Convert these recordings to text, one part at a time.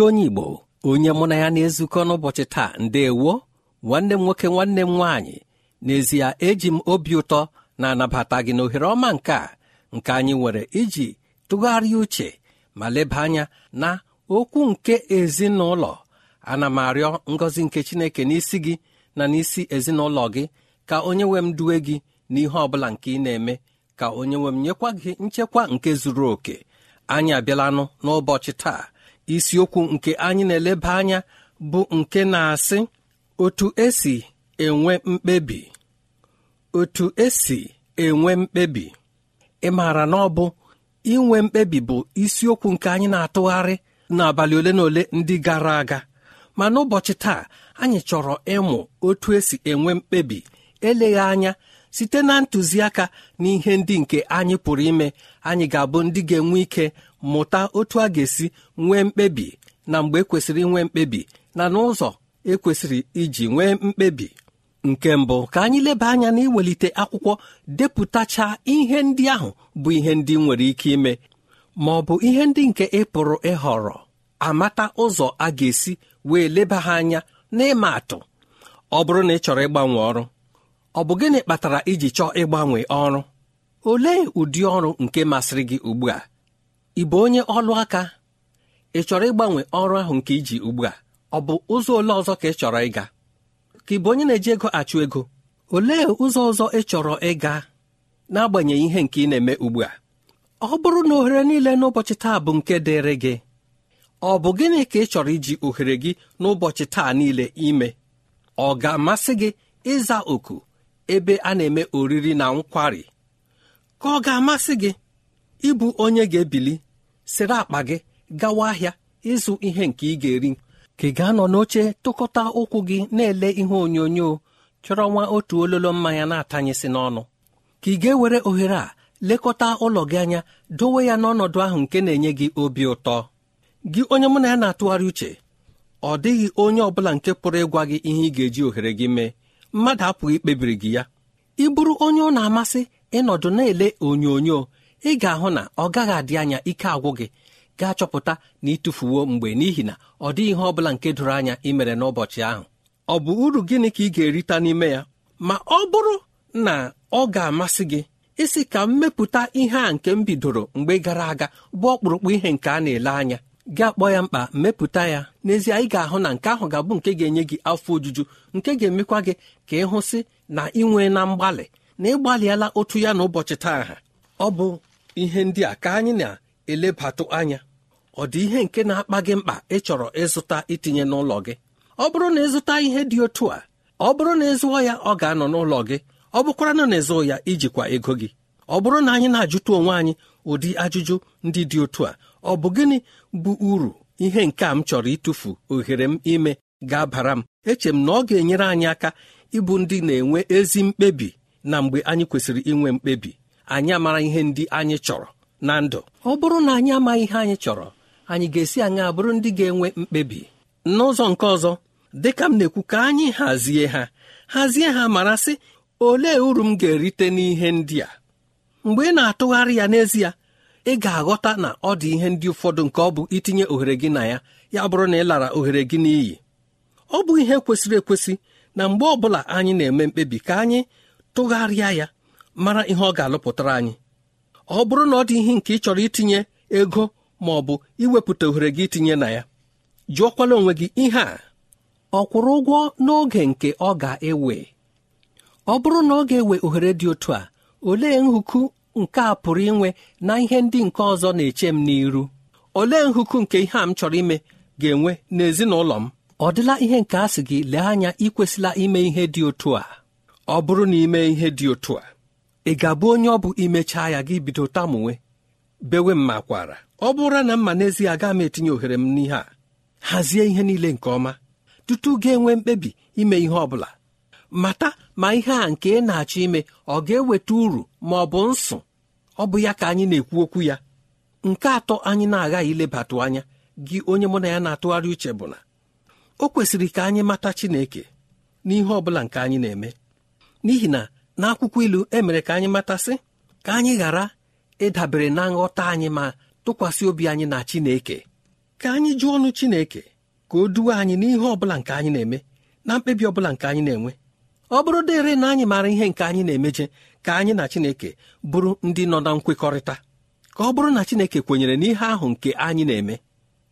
Ezi onye igbo onye mụ na ya na-ezukọ n'ụbọchị taa ndeewo nwanne m nwoke nwanne m nwaanyị n'ezie eji m obi ụtọ na-anabata gị n'ohere ọma nke a nke anyị nwere iji tụgharịa uche ma leba anya na okwu nke ezinụlọ. Ana m arịọ ngọzi nke chineke n'isi gị na n'isi ezinụlọ gị ka onye nwe m duwe gị n'ihe ọ bụla nke ị na-eme ka onye nwe m nyekwa gị nchekwa nke zuru oke. Anyị abịalanụ n'ụbọchị taa. Isiokwu nke anyị na-eleba anya bụ nke na-asị otu esi enwe mkpebi. Otu esi enwe mkpebi. Ị maara na ọ bụ inwe mkpebi bụ isiokwu nke anyị na-atụgharị n'abalị ole na ole ndị gara aga. Ma n'ụbọchị taa anyị chọrọ ịmụ otu esi enwe mkpebi eleghị anya site na ntụziaka na ihe ndị nke anyị pụrụ ime. Anyị ga-abụ ndị ga-enwe ike mụta otu a ga-esi nwee mkpebi na mgbe ekwesịrị inwe mkpebi na n'ụzọ ekwesịrị iji nwee mkpebi. Nke mbụ ka anyị leba anya na iwelite akwụkwọ depụtacha ihe ndị ahụ bụ ihe ndị nwere ike ime ma ọ bụ ihe ndị nke ị pụrụ ịhọrọ. Amata ụzọ a ga-esi wee leba ha anya n'ịma atụ. Ọ bụrụ na ị chọrọ ịgbanwe ọrụ ọ bụ gịnị kpatara iji chọọ ịgbanwe ọrụ? Olee ụdị ọrụ nke masịrị gị ugbu a? Ị bụ onye ọlụ aka? Ị chọrọ ịgbanwe ọrụ ahụ nke iji ugbu a? Ọ bụ ụzọ ole ọzọ ka ị chọrọ ịga? Ka ị bụ onye na-eji ego achụ ego? Olee ụzọ ọzọ ị chọrọ ịga n'agbanyeghị ihe nke ị na-eme ugbu a? Ọ bụrụ na ohere niile n'ụbọchị taa bụ nke dịrị gị ọ bụ gịnị ka ị chọrọ iji ohere gị n'ụbọchị taa niile ime? Ọ ga-amasị gị ịza oku ebe a na-eme oriri na nkwari? Ka ọ ga-amasị gị ịbụ onye ga-ebili sịrị akpa gị gawa ahịa ịzụ ihe nke ị ga-eri. Ka ị ga-anọ n'oche tụkọta ụkwụ gị na-ele ihe onyonyo chọrọ nwa otu ololo mmanya na-atanyesị n'ọnụ. Ka ị ga-ewere ohere a lekọta ụlọ gị anya dowe ya n'ọnọdụ ahụ nke na-enye gị obi ụtọ. Gị onye mụ na ya na-atụgharị uche ọ dịghị onye ọ bụla nke pụrụ ịgwa gị ihe ị ga-eji ohere gị mee. Mmadụ apụghị ikpebiri gị ya. Ị bụrụ onye ọ na-amasị ịnọdụ na-ele onyonyo ị ga-ahụ na ọ gaghị adị anya ike agwụ gị ga-achọpụta na ịtụfuwo mgbe n'ihi na ọ dịghị ihe ọ bụla nke doro anya imere n'ụbọchị ahụ. Ọ bụ uru gịnị ka ị ga-erita n'ime ya? Ma ọ bụrụ na ọ ga-amasị gị isi ka m mepụta ihe a nke m bidoro mgbe gara aga bụ ọkpụrụkpụ ihe nke a na-ele anya. Gị akpọ ya mkpa mepụta ya. N'ezie ị ga-ahụ na nke ahụ ga-abụ nke ga-enye gị afọ ojuju nke ga-emekwa gị ka ị hụsị na ị nwee na mgbalị na ị gbalịala otu ya na ụbọchị taa ọ bụ ihe ndị a ka anyị na-elebatụ anya. Ọ dị ihe nke na-akpa gị mkpa ịchọrọ ịzụta itinye n'ụlọ gị? Ọ bụrụ na ịzụta ihe dị otu a ọ bụrụ na ịzụọ ya ọ ga-anọ n'ụlọ gị. Ọ bụkwara na ịzụ ya ijikwa ego gị. Ọ bụrụ na anyị na-ajụta onwe anyị ụdị ajụjụ ndị dị otu a ọ bụ gịnị bụ uru ihe nke a m chọrọ ịtụfu ohere m ime ga-abara m? Eche m na ọ ga-enyere anyị aka ịbụ ndị na-enwe ezi mkpebi na mgbe anyị kwesịrị inwe mkpebi. Anyị amara ihe ndị anyị chọrọ na ndụ. Ọ bụrụ na anyị amaghị ihe anyị chọrọ anyị ga-esi anya bụrụ ndị ga-enwe mkpebi. N'ụzọ nke ọzọ dịka m na-ekwu ka anyị hazie ha. Hazie ha mara sị olee uru m ga-erite n'ihe ndị a? Mgbe ị na-atụgharị ya n'ezie ị ga-aghọta na ọ dị ihe ndị ụfọdụ nke ọ bụ itinye ohere gị na ya ya bụrụ na ị lara ohere gị n'iyi. Ọ bụ ihe kwesịrị ekwesị na mgbe ọ bụla anyị na-eme mkpebi ka anyị tụgharịa ya. Mara ihe ọ ga-alụpụtara anyị. Ọ bụrụ na ọ dị ihe nke ị chọrọ itinye ego ma ọ bụ iwepụta ohere gị itinye na ya jụọkwala onwe gị ihe a. Ọ kwụrụ ụgwọ n'oge nke ọ ga-ewe? Ọ bụrụ na ọ ga-ewe ohere dị otu a olee nhuku nke a pụrụ inwe na ihe ndị nke ọzọ na-eche m n'iru? Olee nhuku nke ihe a m chọrọ ime ga-enwe n'ezinụlọ m? Ọ dịla ihe nke a sị gị lee anya ikwesịla ime ihe dị otu a. Ọ bụrụ na ime ihe dị otu a ị ga-abụ onye ọ bụ imechaa ya gị bido tamunwe bewe m makwara ọ bụrụ na mma n'ezie aga m etinye ohere m n'ihe a. Hazie ihe niile nke ọma. Tutu ga-enwe mkpebi ime ihe ọ bụla. Mata ma ihe a nke ị na-achọ ime ọ ga-eweta uru ma ọ bụ nsụ. Ọ bụ ya ka anyị na-ekwu okwu ya. Nke atọ anyị na-aghaghị ilebatụ anya. Gị onye mụ na ya na-atụgharị uche bụ na o kwesịrị ka anyị mata Chineke n'ihe ọ bụla nke anyị na-eme. N'ihi na n'akwụkwọ ilu emere ka anyị matasị ka anyị ghara ịdabere na nghọta anyị ma tụkwasị obi anyị na Chineke. Ka anyị jụọ ọnụ Chineke ka o duwe anyị n'ihe ọ bụla nke anyị na-eme na mkpebi ọ bụla nke anyị na-enwe. Ọ bụrụ dịrị na anyị maara ihe nke anyị na-emeje ka anyị na Chineke bụrụ ndị nọ na nkwekọrịta. Ka ọ bụrụ na Chineke kwenyere n'ihe ahụ nke anyị na-eme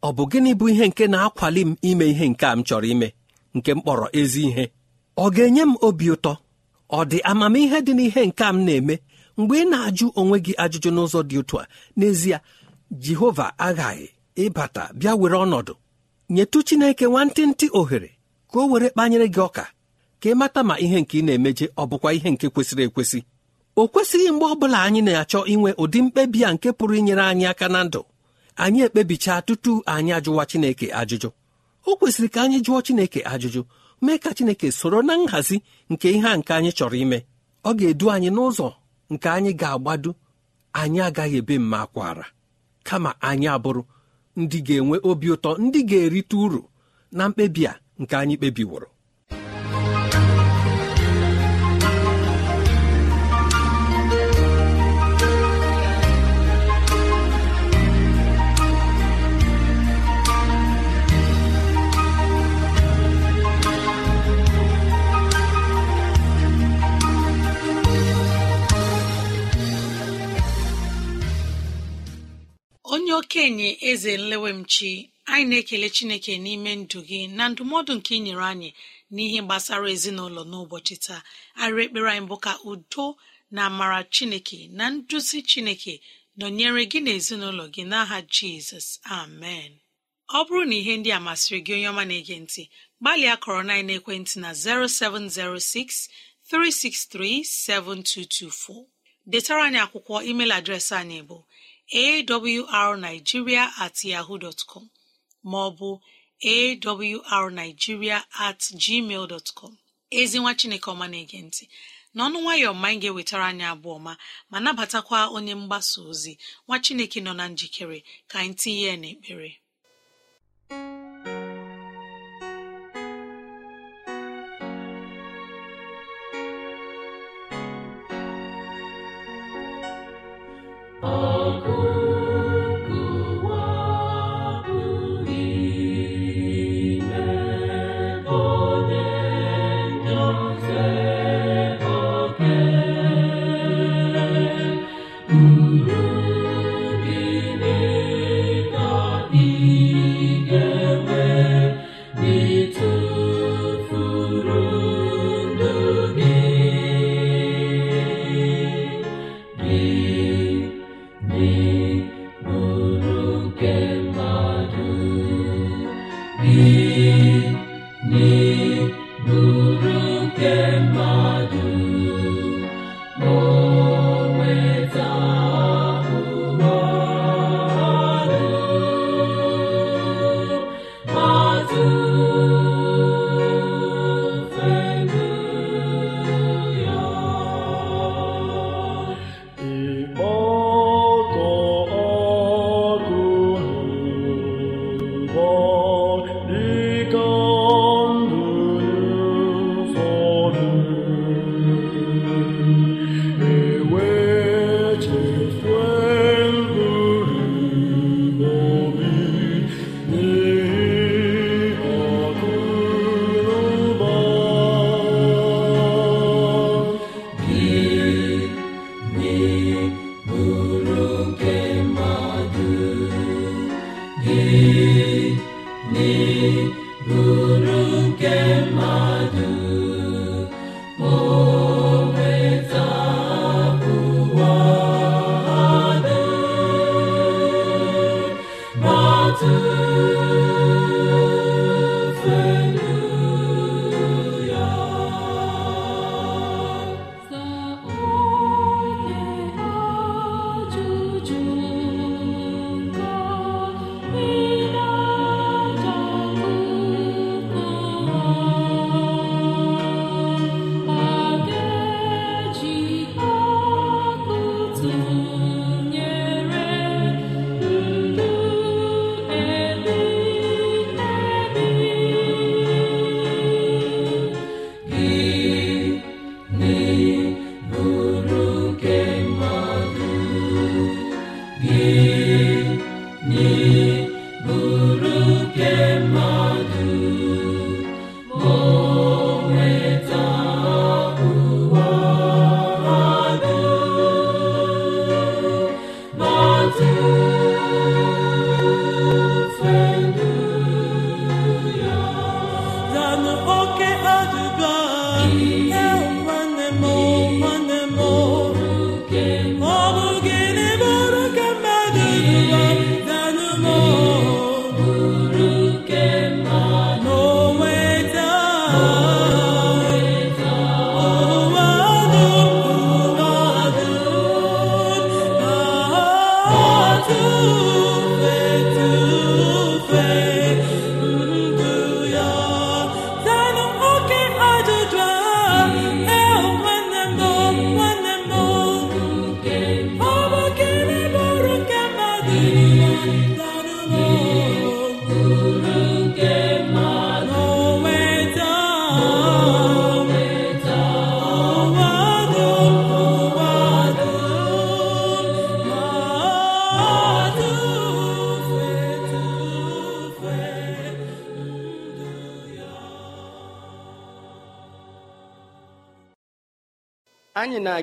ọ bụ gịnị bụ ihe nke na-akwali m ime ihe nke a m chọrọ ime nke m kpọrọ ezi ihe? Ọ ga-enye m obi ụtọ? Ọ dị amamihe dị n'ihe nke m na-eme mgbe ị na-ajụ onwe gị ajụjụ n'ụzọ dị otu a? N'ezie Jehova aghaghị ịbata bịa were ọnọdụ nyetụ Chineke nwantịntị ohere ka o were kpanyere gị ọka ka ị mata ma ihe nke ị na-emeje ọ bụkwa ihe nke kwesịrị ekwesị. O kwesịghị mgbe ọ bụla anyị na-achọ inwe ụdị mkpebi a nke pụrụ inyere anyị aka na ndụ. Anyị ekpebichaa tutu anyị ajụwa Chineke ajụjụ. O kwesịrị ka anyị jụọ Chineke ajụjụ. Mee ka Chineke soro na nhazi nke ihe a nke anyị chọrọ ime. Ọ ga-edu anyị n'ụzọ nke anyị ga-agbado anyị agaghị ebe mma akwara kama anyị abụrụ ndị ga-enwe obi ụtọ ndị ga-erite uru na mkpebi a nke anyị kpebiworo. Okenye eze nlewemchi anyị na-ekele chineke n'ime ndụ gị na ndụmọdụ nke ị nyere anyị n'ihe gbasara ezinụlọ n'ụbọchị taa. Arịrị ekpere anyị bụ ka udo na amara chineke na nduzi chineke nọnyere gị na ezinụlọ gị n'aha jizọs. Amen. Ọ bụrụ na ihe ndị a masịrị gị onye ọma na-ege ntị gbalịa kọrọ na ekwentị na 0706 363 7224 detara anyị akwụkwọ email adreesị anyị bụ awrnigeria at yahoo dot com maọbụ awrnigeria at gmail dot com. Ezi nwa chineke ọma na-ege ntị. N'ọnụ nwayọọ ma anyị ga-ewetara anyị abụọ ma ma nabatakwa onye mgbasa ozi nwa chineke nọ na njikere ka anyị tinye ya n'ekpere. Anyị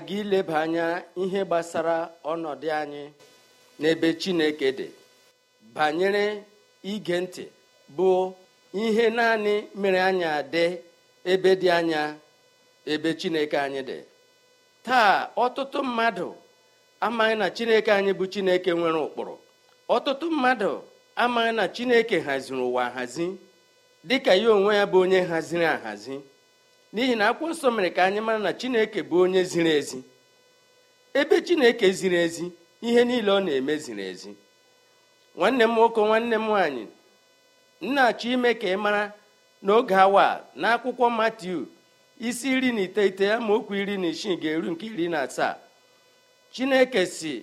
na-aga ileba anya ihe gbasara ọnọdụ anyị n'ebe chineke dị. Banyere ige ntị bụ ihe naanị mere anyị adị ebe dị anya ebe chineke anyị dị. Taa ọtụtụ mmadụ amaghị na chineke anyị bụ chineke nwere ụkpụrụ. Ọtụtụ mmadụ amaghị na chineke haziri ụwa hazi dịka ya onwe ya bụ onye haziri ahazi. N'ihi na akwụkwọ nsọ mere ka anyị mara na chineke bụ onye ziri ezi. Ebe chineke ziri ezi ihe niile ọ na-eme ziri ezi. Nwanne m nwoke nwanne m nwaanyị nna achọ ime ka ị mara n'oge awa n'akwụkwọ matiu isi iri na iteghete amaokwu iri na isii ga-eru nke iri na asaa. Chineke si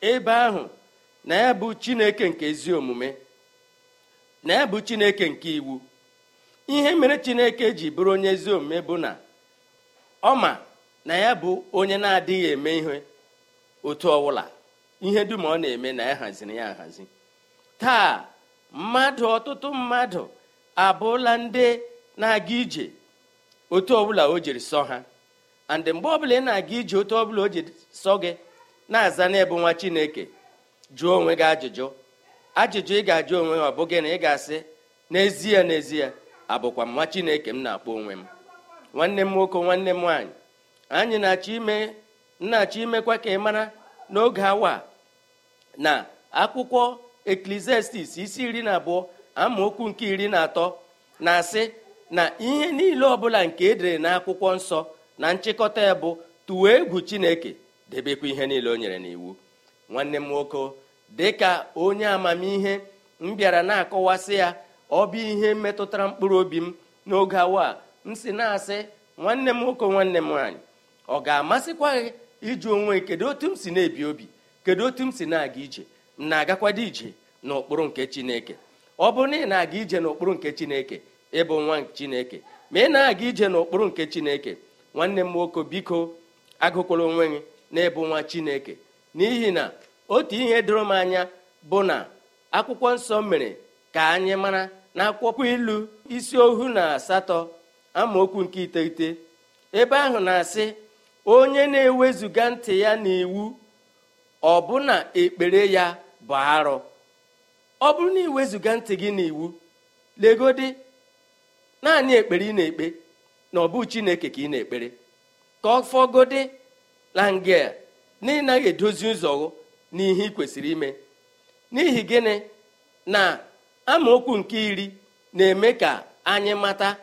ebe ahụ na ya bụ chineke nke ezi omume na ya bụ chineke nke iwu. Ihe mere chineke ji bụrụ onye ezi omume bụ na ọ ma na ya bụ onye na-adịghị eme ihe otu ọbụla ihe dum ọ na-eme na ya haziri ya ahazi. Taa mmadụ ọtụtụ mmadụ abụla ndị na-aga ije otu ọbụla o jiri sọ ha. And mgbe ọbụla ị na-aga ije otu ọbụla o ji sọ gị na-aza n'ebu nwa chineke jụọ onwe gị ajụjụ. Ajụjụ ị ga-ajụ onwe gị ọ bụghị na ị ga-asị n'ezie n'ezie abụkwa nwa chineke m na-akpọ onwe m. Nwanne m nwoke nwanne m nwaanyị anyị na-achọ ime nna-achọ imekwa ka ị mara n'oge awa na akwụkwọ eklesiastis isi iri na abụọ amaokwu nke iri na atọ na-asị na ihe niile ọbụla nke edere n'akwụkwọ nsọ na nchịkọta ya bụ tụwa egwu chineke debekwa ihe niile o nyere n'iwu. Nwanne m nwoke dịka onye amamihe m bịara na-akọwasị ya ọ bụ ihe metụtara mkpụrụ obi m n'oge awa m si na-asị nwanne m nwoke nwanne m nwaanyị ọ ga-amasịkwa gị ịjụ onwe kedu otu m si na-ebi obi kedu otu m si na-aga ije? M na-agakwado ije n'ụkpụrụ nke chineke. Ọ bụrụ na ị na-aga ije n'ụkpụrụ nke chineke ịbụ nwa chineke. Ma ị na-aga ije n'ụkpụrụ nke chineke nwanne m nwoke biko agụkwala onwe gị na-ebu nwa chineke. N'ihi na otu ihe doro m anya bụ na akwụkwọ nsọ mere ka anyị mara na ilu isi ohu na asatọ amaokwu nke iteghete. Ebe ahụ na-asị onye na-ewezuga ntị ya n'iwu ọbụna ekpere ya bụ arụ. Ọ bụrụ na iwezuga ntị gị n'iwu legodi naanị ekpere ị na-ekpe na ọ bụ chineke ka ị na-ekpere. Ka ọ fọgodi na nge na ịnaghị edozi ụzọ n'ihe ị kwesịrị ime. N'ihi gịnị? Na amaokwu nke iri na-eme ka anyị mata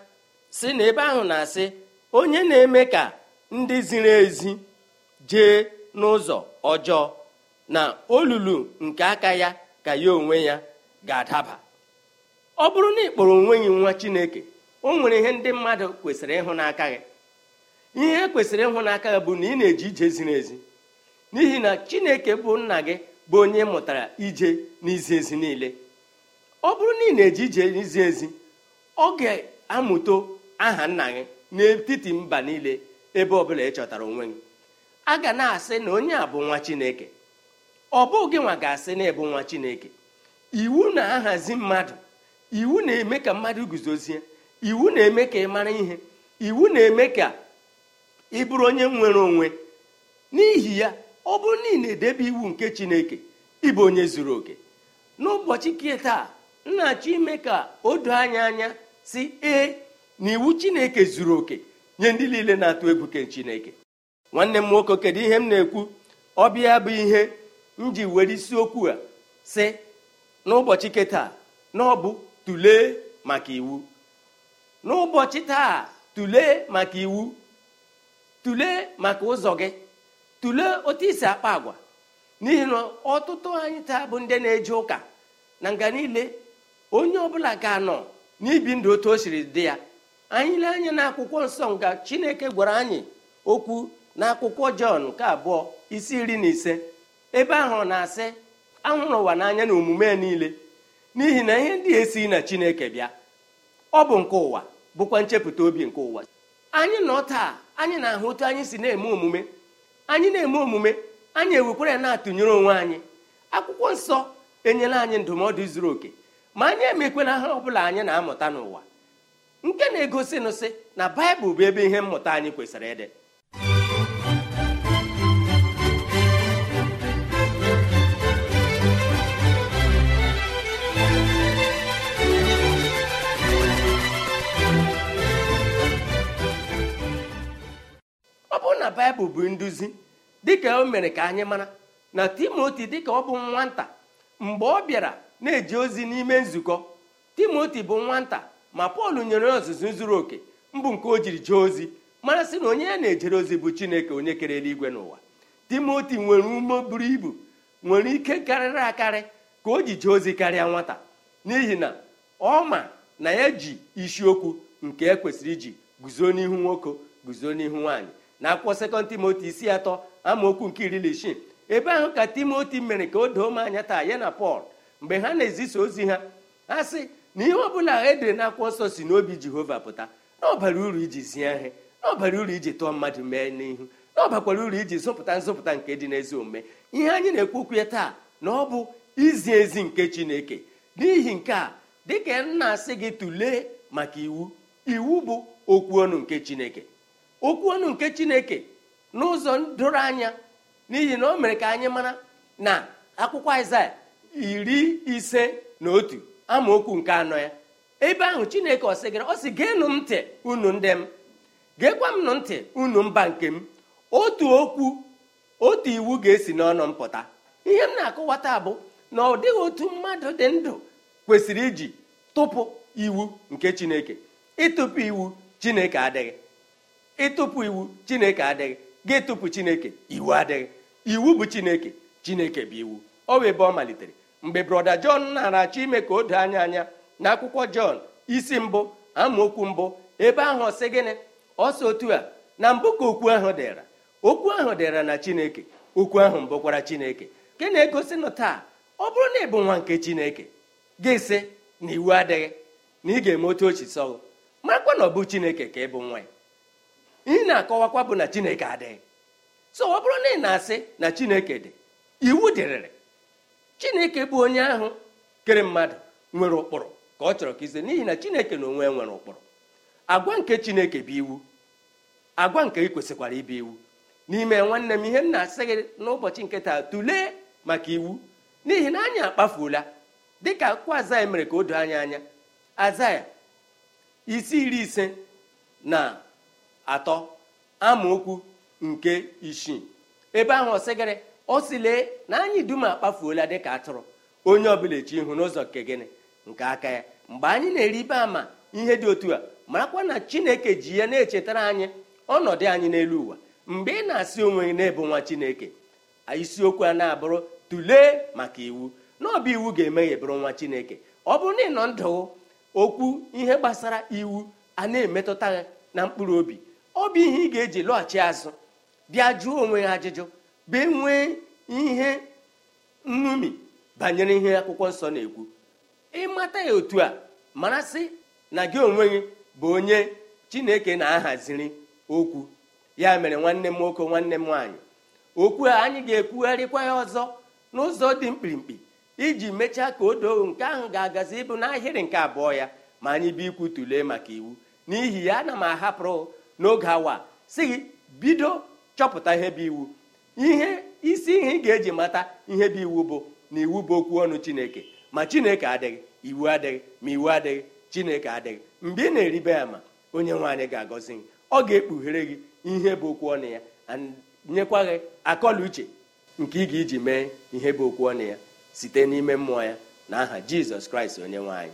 si na ebe ahụ na-asị onye na-eme ka ndị ziri ezi jee n'ụzọ ọjọọ na olulu nke aka ya ka ya onwe ya ga-adaba. Ọ bụrụ na ị kpọrọ onwe gị nwa chineke o nwere ihe ndị mmadụ kwesịrị ịhụ n'aka gị. Ihe e kwesịrị ịhụ n'aka gị bụ na ị na-eji ije ziri ezi. N'ihi na chineke bụ nna gị bụ onye mụtara ije n'izi ezi niile. Ọ bụrụ na ị na-eji ije n'izi ezi ọ ga-amụto aha nna gị n'etiti mba niile ebe ọbụla ị chọtara onwe gị. A ga na-asị na onye a bụ nwa chineke. Ọ bụghị nwa ga-asị na ịbụ nwa chineke. Iwu na-ahazi mmadụ. Iwu na-eme ka mmadụ guzozie. Iwu na-eme ka ị mara ihe. Iwu na-eme ka ị bụrụ onye nwere onwe. N'ihi ya ọ bụrụ na ị na-edebe iwu nke chineke ịbụ onye zuru oke. N'ụbọchị nke taa nna-achọ ime ka o doo anya anya si ee na iwu chineke zuru oke nye ndị niile na-atụ egwu ke chineke. Nwanne m nwoke kedu ihe m na-ekwu? Ọbịa bụ ihe m ji were isiokwu a si n'ụbọchị keta na ọ bụ tụlee maka iwu. N'ụbọchị taa tụlee maka iwu. Tụlee maka ụzọ gị. Tụlee otu isi akpa agwa. N'ihi na ọtụtụ anyị taa bụ ndị na-eje ụka na nga niile onye ọbụla ga-anọ n'ibi ndụ otu o siri dị ya anyị lee anya na akwụkwọ nsọ nga chineke gwara anyị okwu na akwụkwọ jọn nke abụọ isi iri na ise. Ebe ahụ na-asị ahụrụ ụwa n'anya na omume ya niile n'ihi na ihe ndị esi na chineke bịa. Ọ bụ nke ụwa bụkwa nchepụta obi nke ụwa. Anyị nọ taa anyị na-ahụ otu anyị si na-eme omume. Anyị na-eme omume anyị ewekwara na-atụnyere onwe anyị. Akwụkwọ nsọ enyela anyị ndụmọdụ zuru oke. Ma anyị emekwela ha ọ bụla anyị na-amụta n'ụwa. Nke na-egosi nụsị na baịbụl bụ ebe ihe mmụta anyị kwesịrị ịdị. Ọ bụrụ na baịbụl bụ nduzi dịka o mere ka anyị mara na timoti dịka ọ bụ nwata mgbe ọ bịara na-eje ozi n'ime nzukọ. Timoti bụ nwata ma pọl nyere ọzụzụ zuru oke mbụ nke o jiri jee ozi. Mara na onye ya na-ejere ozi bụ chineke onye kere eluigwe n'ụwa. Timoti nwere ume buru ibu nwere ike karịrị akarị ka o ji jee ozi karịa nwata n'ihi na ọ ma na ya ji isiokwu nke ekwesịrị iji guzo n'ihu nwoke guzo n'ihu nwaanyị. Na akwụkwọ sekọnd timoti isi atọ amaokwu nke iri na isii ebe ahụ ka timoti mere ka o doo m anya taa ya na pọl. Mgbe ha na-ezisa ozi ha ha sị na ihe ọbụla edere na akwụkwọ nsọ si n'obi jehova pụta na ọ bara uru iji zie ihe na ọ bara uru iji tụọ mmadụ mee n'ihu na ọ bakwara uru iji zụpụta nzọpụta nke dị n'ezi omume. Ihe anyị na-ekwu okwu ya taa na ọ bụ izi ezi nke chineke. N'ihi nke a dịka na-asị gị tụlee maka iwu. Iwu bụ okwu ọnụ nke chineke. Okwu ọnụ nke chineke n'ụzọ doro anya n'ihi na o mere ka anyị mara na akwụkwọ aịzaya iri ise na otu. Amaokwu nke anọ ya. Ebe ahụ chineke ọ sịgara ọ sị geenụ m ntị unu ndị m. Geekwa m nụ ntị unu mba nke m. Otu okwu otu iwu ga-esi n'ọnụ m pụta. Ihe m na-akọwata bụ na ọ dịghị otu mmadụ dị ndụ kwesịrị iji tụpụ iwu nke chineke. Ịtụpụ iwu chineke adịghị. Ịtụpụ iwu chineke adịghị. Ga-etụpụ chineke iwu adịghị. Iwu bụ chineke chineke bụ iwu. Ọ bụ ebe ọ malitere. Mgbe brọda jọn nara achọ ime ka o doo anya anya na akwụkwọ jọn isi mbụ amaokwu mbụ ebe ahụ ọ sị gịnị? Ọsọ otu a na mbụ ka okwu ahụ dịra. Okwu ahụ dịra na chineke. Okwu ahụ mbụkwara chineke. Nke na-egosi nụ taa? Ọ bụrụ na ị bụ nwa nke chineke ga-esi na iwu adịghị na ị ga-eme otu ochi sọgụ marakwa na ọ bụ chineke ka ị bụ nwa ya. Ihe na-akọwakwa bụ na chineke adịghị. So ọ bụrụ na ị na-asị na chineke dị iwu dịrịrị. Chineke bụ onye ahụ kere mmadụ nwere ụkpụrụ ka ọ chọrọ ka ize n'ihi na chineke na onwe nwere ụkpụrụ. Agwa nke chineke bụ iwu agwa nke ị kwesịkwara ibe iwu. N'ime nwanne m ihe m na-asị gị n'ụbọchị nke taa tụlee maka iwu. N'ihi na anyị akpafuola dịka akwụkwọ azaya mere ka o doo anya anya. Azaya isi iri ise na atọ amaokwu nke isii. Ebe ahụ ọsịgịrị ọ lee na anyị dum akpafuola dịka atụrụ. Onye ọbụla echi ihu n'ụzọ nke gịnị? Nke aka ya. Mgbe anyị na-eribe ama ihe dị otu a marakwa na chineke ji ya na-echetara anyị ọnọdụ anyị n'elu ụwa. Mgbe ị na-asị onwe gị na-ebu nwa chineke isiokwu a na-abụrụ tụlee maka iwu. Na ọ bụ iwu ga-emeghe bụrụ nwa chineke. Ọ bụrụ na ị nọ ndụ okwu ihe gbasara iwu a na-emetụta na mkpụrụ obi ọ bụ ihe ị ga-eji lọghachi azụ bịa jụọ onwe ha ajụjụ. Bee nwee ihe nṅomi banyere ihe akwụkwọ nsọ na-ekwu. Ịmata ya otu a marasị na gị onwe gị bụ onye chineke na-ahaziri okwu. Ya mere nwanne m nwoke nwanne m nwaanyị okwu a anyị ga-ekwugharịkwa ya ọzọ n'ụzọ dị mkpirikpi iji mechaa ka o doo nke ahụ ga-agazi ịbụ n'ahịrị nke abụọ ya. Ma anyị bụ ikwu tụlee maka iwu. N'ihi ya ana m ahapụrụ n'oge awa si gị bido chọpụta ihe bụ iwu. Ihe isi ihe ị ga-eji mata ihe bụ iwu bụ na iwu bụ okwu ọnụ chineke. Ma chineke adịghị iwu adịghị ma iwu adịghị chineke adịghị. Mgbe ị na-eribe ya ma onye nwaanyị ga-agọzi gị. Ọ ga-ekpughere gị ihe bụ okwu ọnụ ya nyekwa gị akọla uche nke ị ga-iji mee ihe bụ okwu ọnụ ya site n'ime mmụọ ya na aha jizọs kraịst onye nwaanyị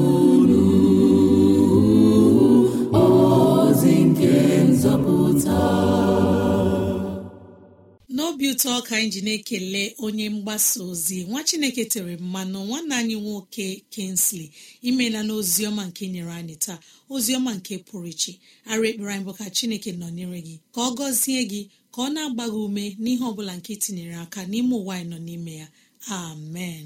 n'obi ụtọ ka anyị ji na-ekele onye mgbasa ozi nwa chineke tere mmanụ nwanne anyị nwoke kinsley imela n'oziọma nke nyere anyị taa oziọma nke pụrụ iche. Ara ekpere anyị bụ ka chineke nọnyere gị ka ọ gọzie gị ka ọ na-agba gị ume n'ihe ọ bụla nke tinyere aka n'ime ụwa anyị nọ n'ime ya. Amen.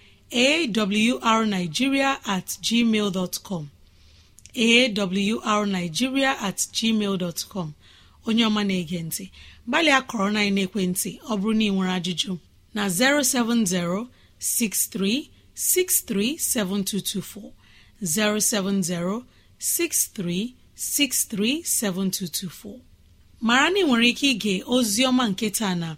awrnigeria at gmail dọtcọm awrnigeria at onye ọma na-ege ntị gbalịa kọrọ na ekwentị ọ bụrụ na ị nwere ajụjụ na 070 6363 7224 070 63 637224 mara na ị nwere ike ige ozi ọma nke na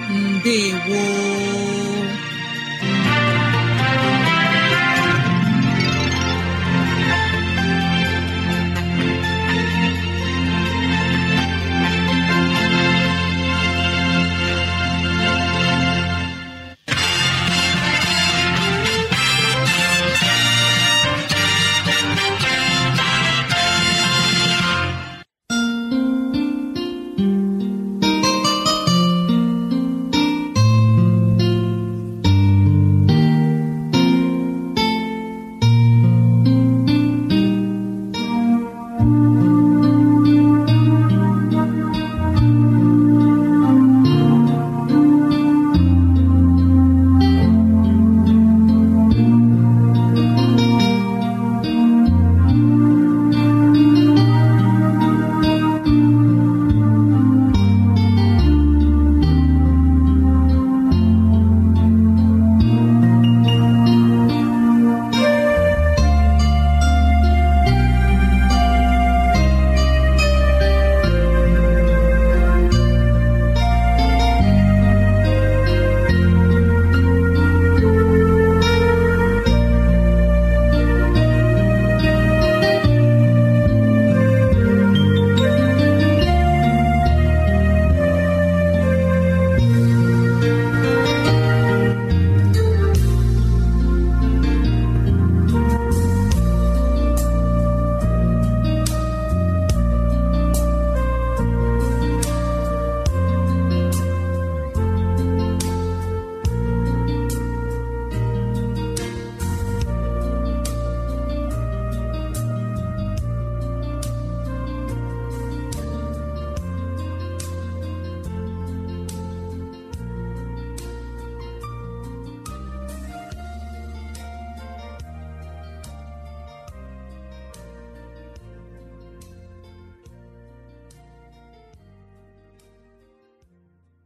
gboo